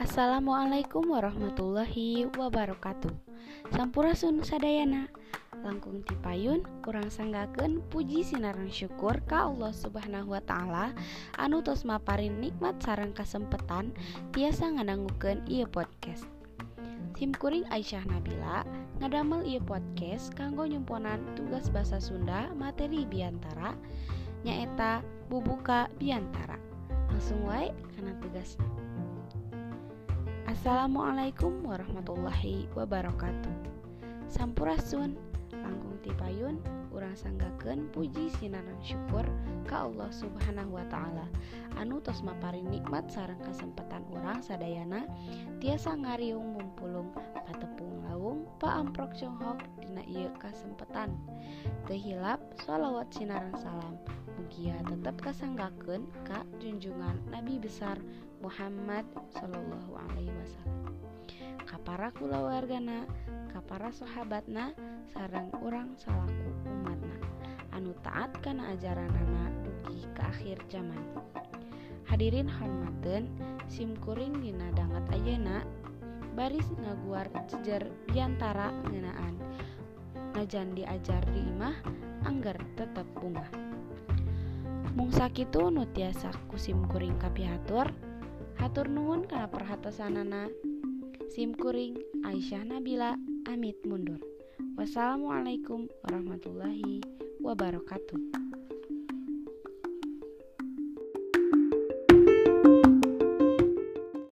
Assalamualaikum warahmatullahi wabarakatuh. Sampurasun sadayana. Langkung tipayun kurang sanggaken puji sinaran syukur ka Allah subhanahu Wa ta'ala. Anu tos maparin nikmat sarang kasempetan tiasa nganangguken ia podcast. Simkuring Aisyah Nabila ngadamel ia podcast kanggo nyumponan tugas bahasa Sunda materi biantara nyaeta bubuka biantara. Langsung wae karena tugasnya Assalamualaikum warahmatullahi wabarakatuh. Sampurasun, langkung tipayun, urang sanggaken puji sinaran syukur ka Allah Subhanahu wa taala. Anu tos maparin nikmat sareng kesempatan urang sadayana tiasa ngariung mumpulung patepung lawung paamprok conghok dina ieu kesempatan Tehilap sholawat sinaran salam. Ugia tetap kasanggaken Ka junjungan Nabi besar Muhammad Shallallahu Alaihi Wasallam. Kapara kulawargana Kapara sahabatna sarang orang salaku umatna. Anu taat kana ajaranana dugi ke akhir zaman. Hadirin hormaten simkuring dina dangat ayeuna baris ngaguar jejer diantara ngenaan. Najan diajar di imah angger tetep bunga mung sakitu nu tiasa kusim kuring kapihatur hatur. Nuhun kana perhatosanana simkuring Aisyah Nabila amit mundur. Wassalamualaikum warahmatullahi wabarakatuh